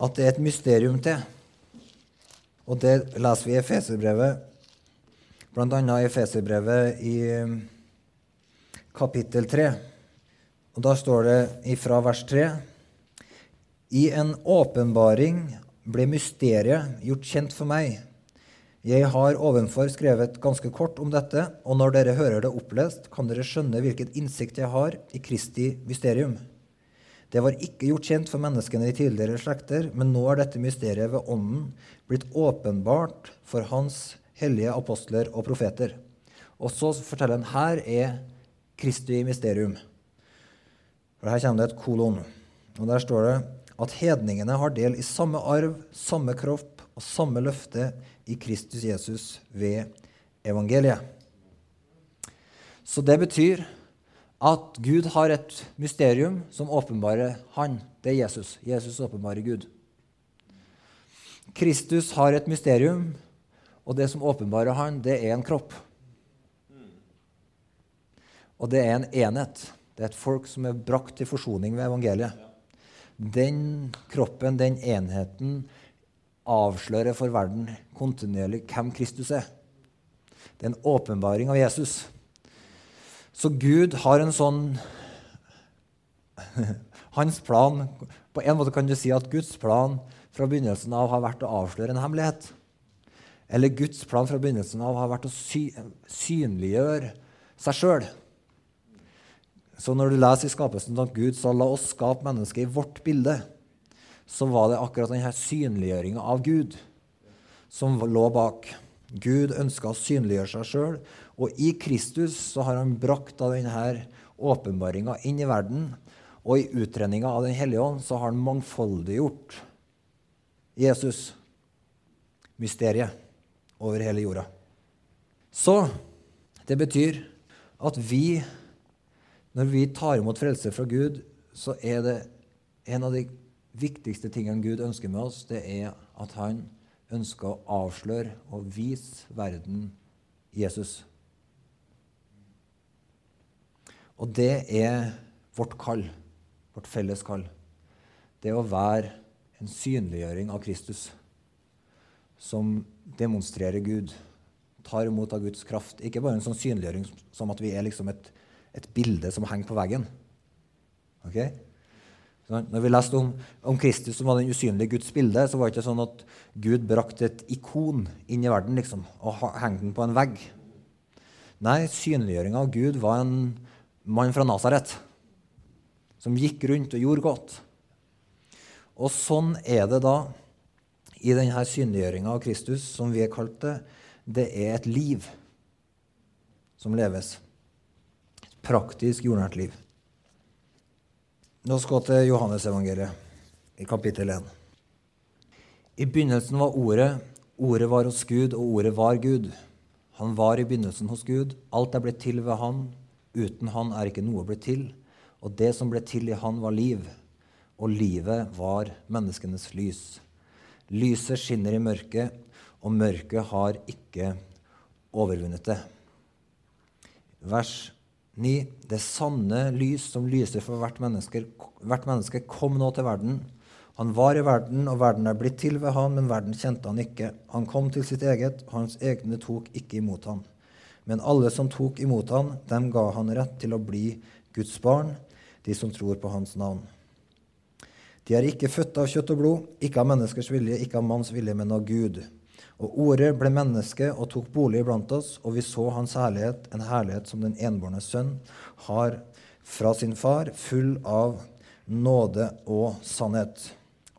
at det er et mysterium til. Og det leser vi i Efeserbrevet, bl.a. i Efeserbrevet i eh, kapittel 3. Og Da står det ifra vers 3.: I en åpenbaring ble mysteriet gjort kjent for meg. Jeg har ovenfor skrevet ganske kort om dette, og når dere hører det opplest, kan dere skjønne hvilken innsikt jeg har i Kristi mysterium. Det var ikke gjort kjent for menneskene i tidligere slekter, men nå er dette mysteriet ved Ånden blitt åpenbart for Hans hellige apostler og profeter. Og så forteller han her er Kristi mysterium. For Her kommer det et kolon. Og Der står det at hedningene har del i samme arv, samme kropp og samme løfte i Kristus Jesus ved evangeliet. Så det betyr at Gud har et mysterium som åpenbarer Han. Det er Jesus. Jesus åpenbarer Gud. Kristus har et mysterium, og det som åpenbarer Han, det er en kropp. Og det er en enhet. Det er et folk som er brakt til forsoning ved evangeliet den kroppen, den enheten, avslører for verden kontinuerlig hvem Kristus er. Det er en åpenbaring av Jesus. Så Gud har en sånn Hans plan På en måte kan du si at Guds plan fra begynnelsen av har vært å avsløre en hemmelighet. Eller Guds plan fra begynnelsen av har vært å sy synliggjøre seg sjøl. Så når du leser i skapelsen at Gud sa 'la oss skape mennesket i vårt bilde', så var det akkurat denne synliggjøringa av Gud som lå bak. Gud ønska å synliggjøre seg sjøl, og i Kristus så har han brakt av denne åpenbaringa inn i verden. Og i utredninga av Den hellige ånd så har han mangfoldiggjort Jesus, mysteriet, over hele jorda. Så det betyr at vi når vi tar imot frelse fra Gud, så er det en av de viktigste tingene Gud ønsker med oss, det er at han ønsker å avsløre og vise verden Jesus. Og det er vårt kall, vårt felles kall. Det å være en synliggjøring av Kristus som demonstrerer Gud, tar imot av Guds kraft. Ikke bare en sånn synliggjøring som at vi er liksom et et bilde som henger på veggen. Okay? Når vi leste om, om, Kristus som var den usynlige Guds bilde, så var det ikke sånn at Gud brakte et ikon inn i verden liksom, og hengte den på en vegg. Nei, synliggjøringa av Gud var en mann fra Nasaret som gikk rundt og gjorde godt. Og sånn er det da i denne synliggjøringa av Kristus, som vi er kalt det. Det er et liv som leves Et praktisk, jordnært liv. Nå skal vi til Johannesevangeliet i kapittel 1. I begynnelsen var Ordet, Ordet var hos Gud, og Ordet var Gud. Han var i begynnelsen hos Gud. Alt er blitt til ved Han. Uten Han er ikke noe blitt til. Og det som ble til i Han, var liv. Og livet var menneskenes lys. Lyset skinner i mørket, og mørket har ikke overvunnet det. Vers 9. Det sanne lys som lyser for hvert menneske, hvert menneske, kom nå til verden. Han var i verden, og verden er blitt til ved han, men verden kjente han ikke. Han kom til sitt eget, og hans egne tok ikke imot han. Men alle som tok imot han, dem ga han rett til å bli Guds barn, de som tror på hans navn. De er ikke født av kjøtt og blod, ikke av menneskers vilje, ikke av manns vilje, men av Gud. Og Ordet ble menneske og tok bolig blant oss, og vi så hans herlighet, en herlighet som den enbårne sønn har fra sin far, full av nåde og sannhet.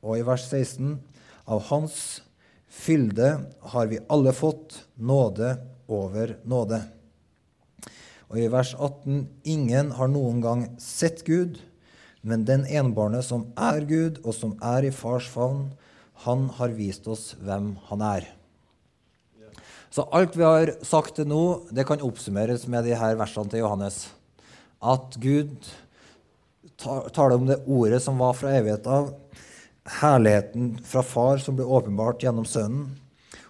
Og i vers 16.: Av hans fylde har vi alle fått nåde over nåde. Og i vers 18.: Ingen har noen gang sett Gud, men den enbårne som er Gud, og som er i fars favn, han har vist oss hvem han er. Så alt vi har sagt til nå, det kan oppsummeres med de her versene til Johannes. At Gud taler om det ordet som var fra evighet av, herligheten fra Far som ble åpenbart gjennom Sønnen,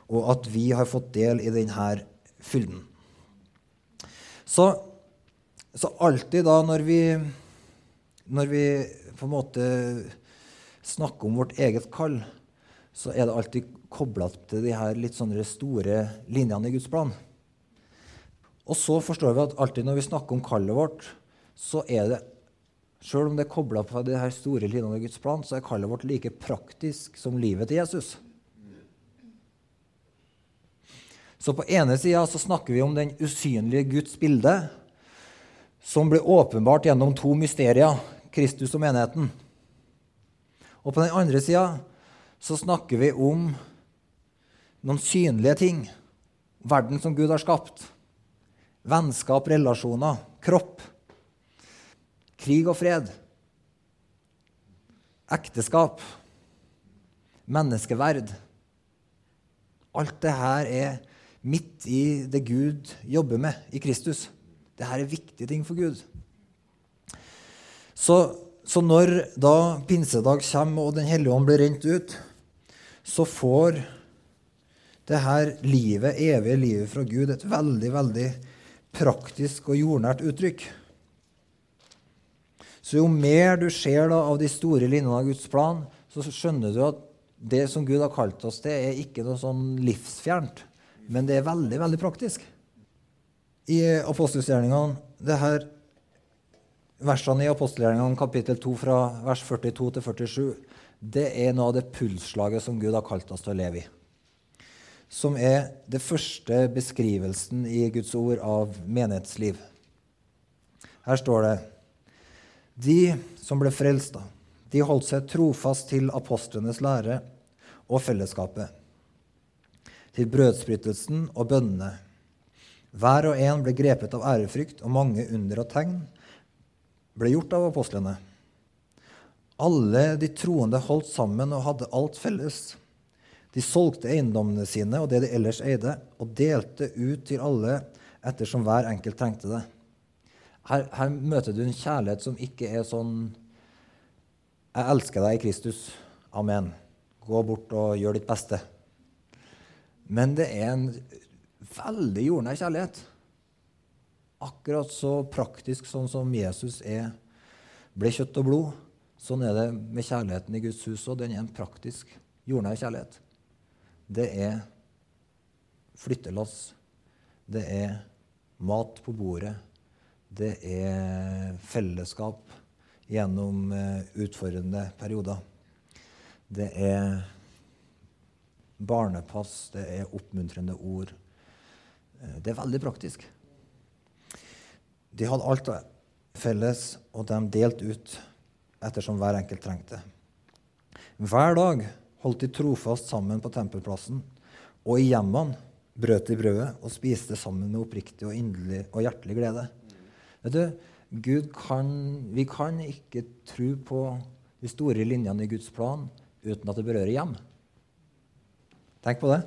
og at vi har fått del i denne fylden. Så, så alltid da når vi, når vi på en måte snakker om vårt eget kall, så er det alltid kobla til de her litt sånne store linjene i Guds plan. Og så forstår vi at alltid når vi snakker om kallet vårt, så er det Sjøl om det er kobla på de her store linjene i Guds plan, så er kallet vårt like praktisk som livet til Jesus. Så på ene sida snakker vi om den usynlige Guds bilde, som blir åpenbart gjennom to mysterier, Kristus og menigheten. Og på den andre sida så snakker vi om noen synlige ting. Verden som Gud har skapt. Vennskap, relasjoner, kropp. Krig og fred. Ekteskap. Menneskeverd. Alt det her er midt i det Gud jobber med i Kristus. Dette er viktige ting for Gud. Så, så når da pinsedag kommer og Den hellige ånd blir rent ut, så får det her livet, evige livet fra Gud et veldig, veldig praktisk og jordnært uttrykk. Så jo mer du ser da, av de store linjene av Guds plan, så skjønner du at det som Gud har kalt oss til, er ikke noe sånn livsfjernt. Men det er veldig, veldig praktisk. I apostelgjerningene det her Versene i apostelgjerningene kapittel 2 fra vers 42 til 47 det er noe av det pulsslaget som Gud har kalt oss til å leve i. Som er det første beskrivelsen i Guds ord av menighetsliv. Her står det De som ble frelst, de holdt seg trofast til apostlenes lære og fellesskapet til brødsbrytelsen og bønnene. Hver og en ble grepet av ærefrykt, og mange under og tegn ble gjort av apostlene. Alle de troende holdt sammen og hadde alt felles. De solgte eiendommene sine og det de ellers eide, og delte ut til alle ettersom hver enkelt trengte det. Her, her, møter du en kjærlighet som ikke er sånn 'Jeg elsker deg i Kristus. Amen. Gå bort og gjør ditt beste.' Men det er en veldig jordnær kjærlighet. Akkurat så praktisk sånn som Jesus er, ble kjøtt og blod. Sånn er det med kjærligheten i Guds hus òg. Den er en praktisk, jordnær kjærlighet. Det er flyttelass. Det er mat på bordet. Det er fellesskap gjennom eh, utfordrende perioder. Det er barnepass, det er oppmuntrende ord. Eh, det er veldig praktisk. De hadde alt felles, og de delte ut ettersom hver enkelt trengte. Hver dag holdt de trofast sammen på tempelplassen, og i hjemmene brøt de brødet og spiste sammen med oppriktig og inderlig og hjertelig glede. Vet du, Gud kan, vi kan ikke tro på de store linjene i Guds plan uten at det berører hjem. Tenk på det.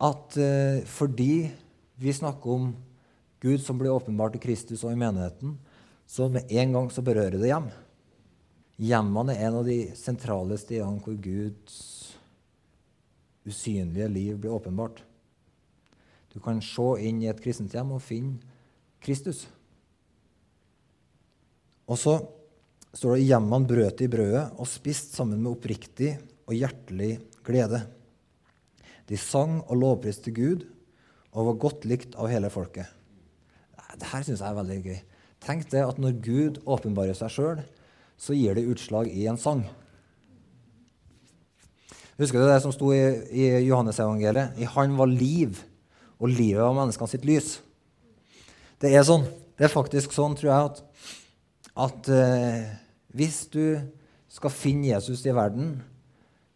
At eh, fordi vi snakker om Gud som blir åpenbart i Kristus og i menigheten, så med en gang så berører det hjem. Hjemmene er en av de sentrale stedene hvor Guds usynlige liv blir åpenbart. Du kan se inn i et kristent hjem og finne Kristus. Og så står det hjemmene brøt i brødet og spist sammen med oppriktig og hjertelig glede. De sang og lovpriste Gud og var godt likt av hele folket. Dette syns jeg er veldig gøy. Tenk det at når Gud åpenbarer seg sjøl, så gir det utslag i en sang. Husker du det som sto i, i Johannesevangeliet? I Han var liv, og livet var menneskene sitt lys. Det er sånn. Det er faktisk sånn, tror jeg, at, at eh, hvis du skal finne Jesus i verden,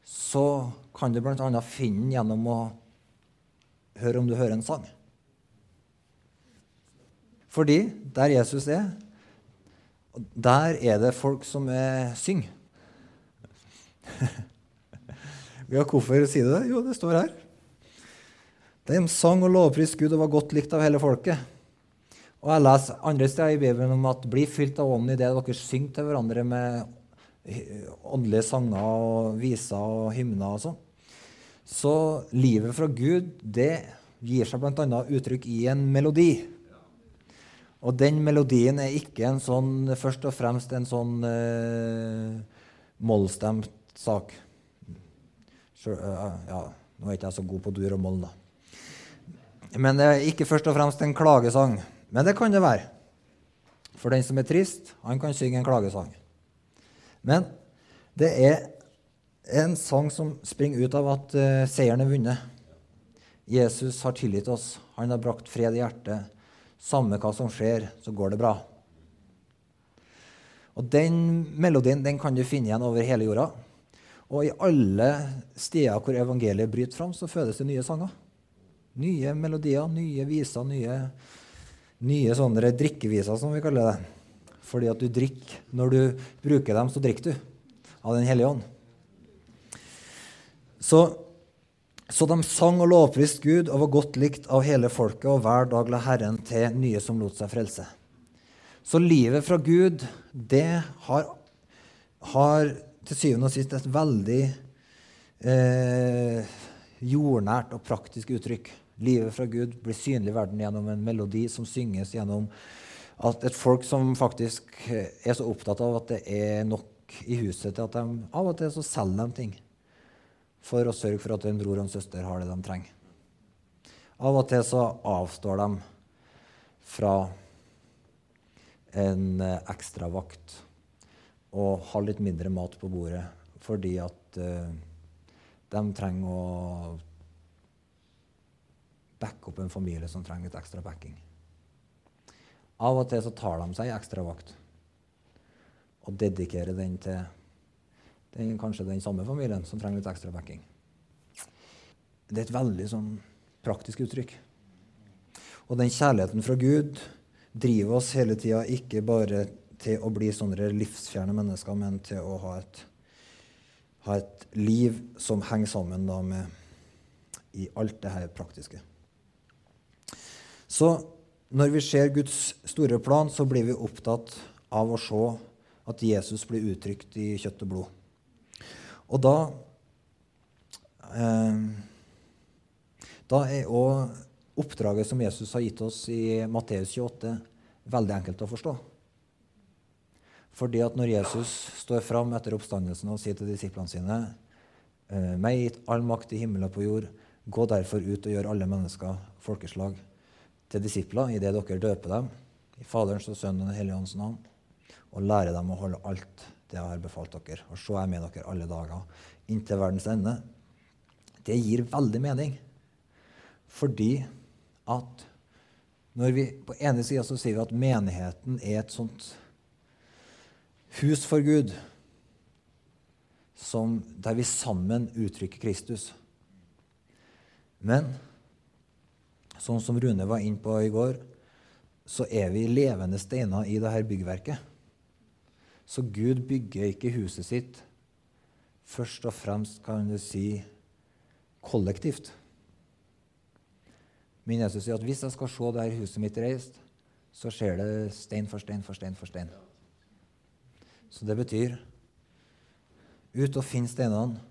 så kan du bl.a. finne den gjennom å høre om du hører en sang. Fordi der Jesus er, der er det folk som er, synger. ja, hvorfor sier du det? Jo, det står her. De sang og lovpriste Gud og var godt likt av hele folket. Og Jeg leser andre steder i Bibelen om at bli fylt av ånden i det dere synger til hverandre med åndelige sanger og viser og hymner og sånn. Så livet fra Gud det gir seg bl.a. uttrykk i en melodi. Og den melodien er ikke en sånn, først og fremst en sånn uh, mollstemt sak. Så, uh, ja, nå er ikke jeg så god på dur og moll, da. Men det er ikke først og fremst en klagesang. Men det kan det være. For den som er trist, han kan synge en klagesang. Men det er en sang som springer ut av at uh, seieren er vunnet. Jesus har tilgitt oss. Han har brakt fred i hjertet. Samme hva som skjer, så går det bra. Og Den melodien den kan du finne igjen over hele jorda. Og i alle steder hvor evangeliet bryter fram, så fødes det nye sanger. Nye melodier, nye viser, nye, nye sånne drikkeviser, som vi kaller det. Fordi at du drikker Når du bruker dem, så drikker du av Den hellige ånd. Så, så de sang og lovpriste Gud og var godt likt av hele folket, og hver dag la Herren til nye som lot seg frelse. Så livet fra Gud, det har, har til syvende og sist et veldig eh, jordnært og praktisk uttrykk. Livet fra Gud blir synlig i verden gjennom en melodi som synges gjennom at et folk som faktisk er så opptatt av at det er nok i huset til at de av og til så selger de ting for å sørge for at en bror og en søster har det de trenger. Av og til så avstår de fra en ekstra vakt og har litt mindre mat på bordet fordi at uh, de trenger å backe opp en familie som trenger litt ekstra backing. Av og til så tar de seg ekstra vakt og dedikerer den til den, kanskje den samme familien som trenger litt ekstra backing. Det er et veldig sånn praktisk uttrykk. Og den kjærligheten fra Gud driver oss hele tida ikke bare til å bli sånne livsfjerne mennesker, men til å ha et, ha et liv som henger sammen da med i alt det her praktiske. Så når vi ser Guds store plan, så blir vi opptatt av å se at Jesus blir uttrykt i kjøtt og blod. Og da eh, Da er òg oppdraget som Jesus har gitt oss i Matteus 28, veldig enkelt å forstå. Fordi at når Jesus står fram etter oppstandelsen og sier til disiplene sine «Eh, meg gitt all makt i himmelen og på jord, gå derfor ut og gjør alle mennesker, folkeslag, til disipler idet dere døper dem i Faderens og Sønnens og Den hellige ånds navn, og lærer dem å holde alt det jeg har befalt dere. Og så er jeg med dere alle dager inntil verdens ende. Det gir veldig mening, fordi at når vi på ene sida sier vi at menigheten er et sånt hus for Gud som, der vi sammen uttrykker Kristus. Men sånn som Rune var inne på i går, så er vi levende steiner i dette byggverket. Så Gud bygger ikke huset sitt først og fremst, kan du si, kollektivt. Men Jesus sier at hvis jeg skal se det her huset mitt reist, så skjer det stein for stein for stein for stein. Så det betyr ut og finn steinene.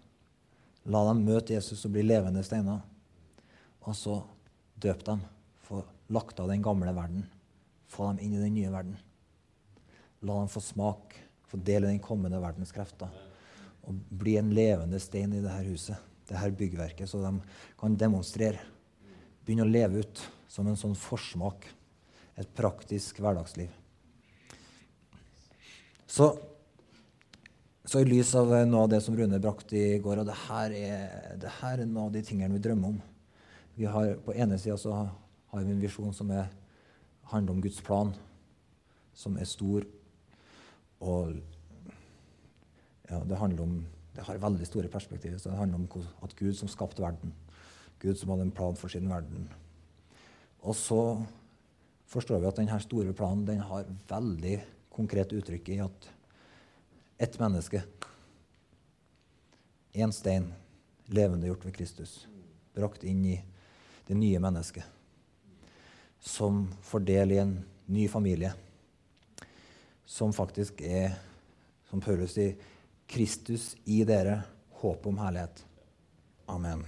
La dem møte Jesus og bli levende steiner. Og så døp dem. Få lagt av den gamle verden. Få dem inn i den nye verden. La dem få smak, få del i den kommende verdens krefter. Og bli en levende stein i dette huset, dette byggverket, så de kan demonstrere. Begynne å leve ut som en sånn forsmak. Et praktisk hverdagsliv. Så så i lys av noe av det som Rune brakte i går, og det her er, er noe av de tingene vi drømmer om vi har, På ene sida har vi en visjon som er, handler om Guds plan, som er stor. Og ja, det om det har veldig store perspektiver. så Det handler om at Gud som skapte verden, Gud som hadde en plan for sin verden. Og så forstår vi at denne store planen den har veldig konkret uttrykk i at ett menneske. Én stein, levendegjort ved Kristus, brakt inn i det nye mennesket. Som får del i en ny familie. Som faktisk er, som Paulus sier, Kristus i dere, håp om herlighet. Amen.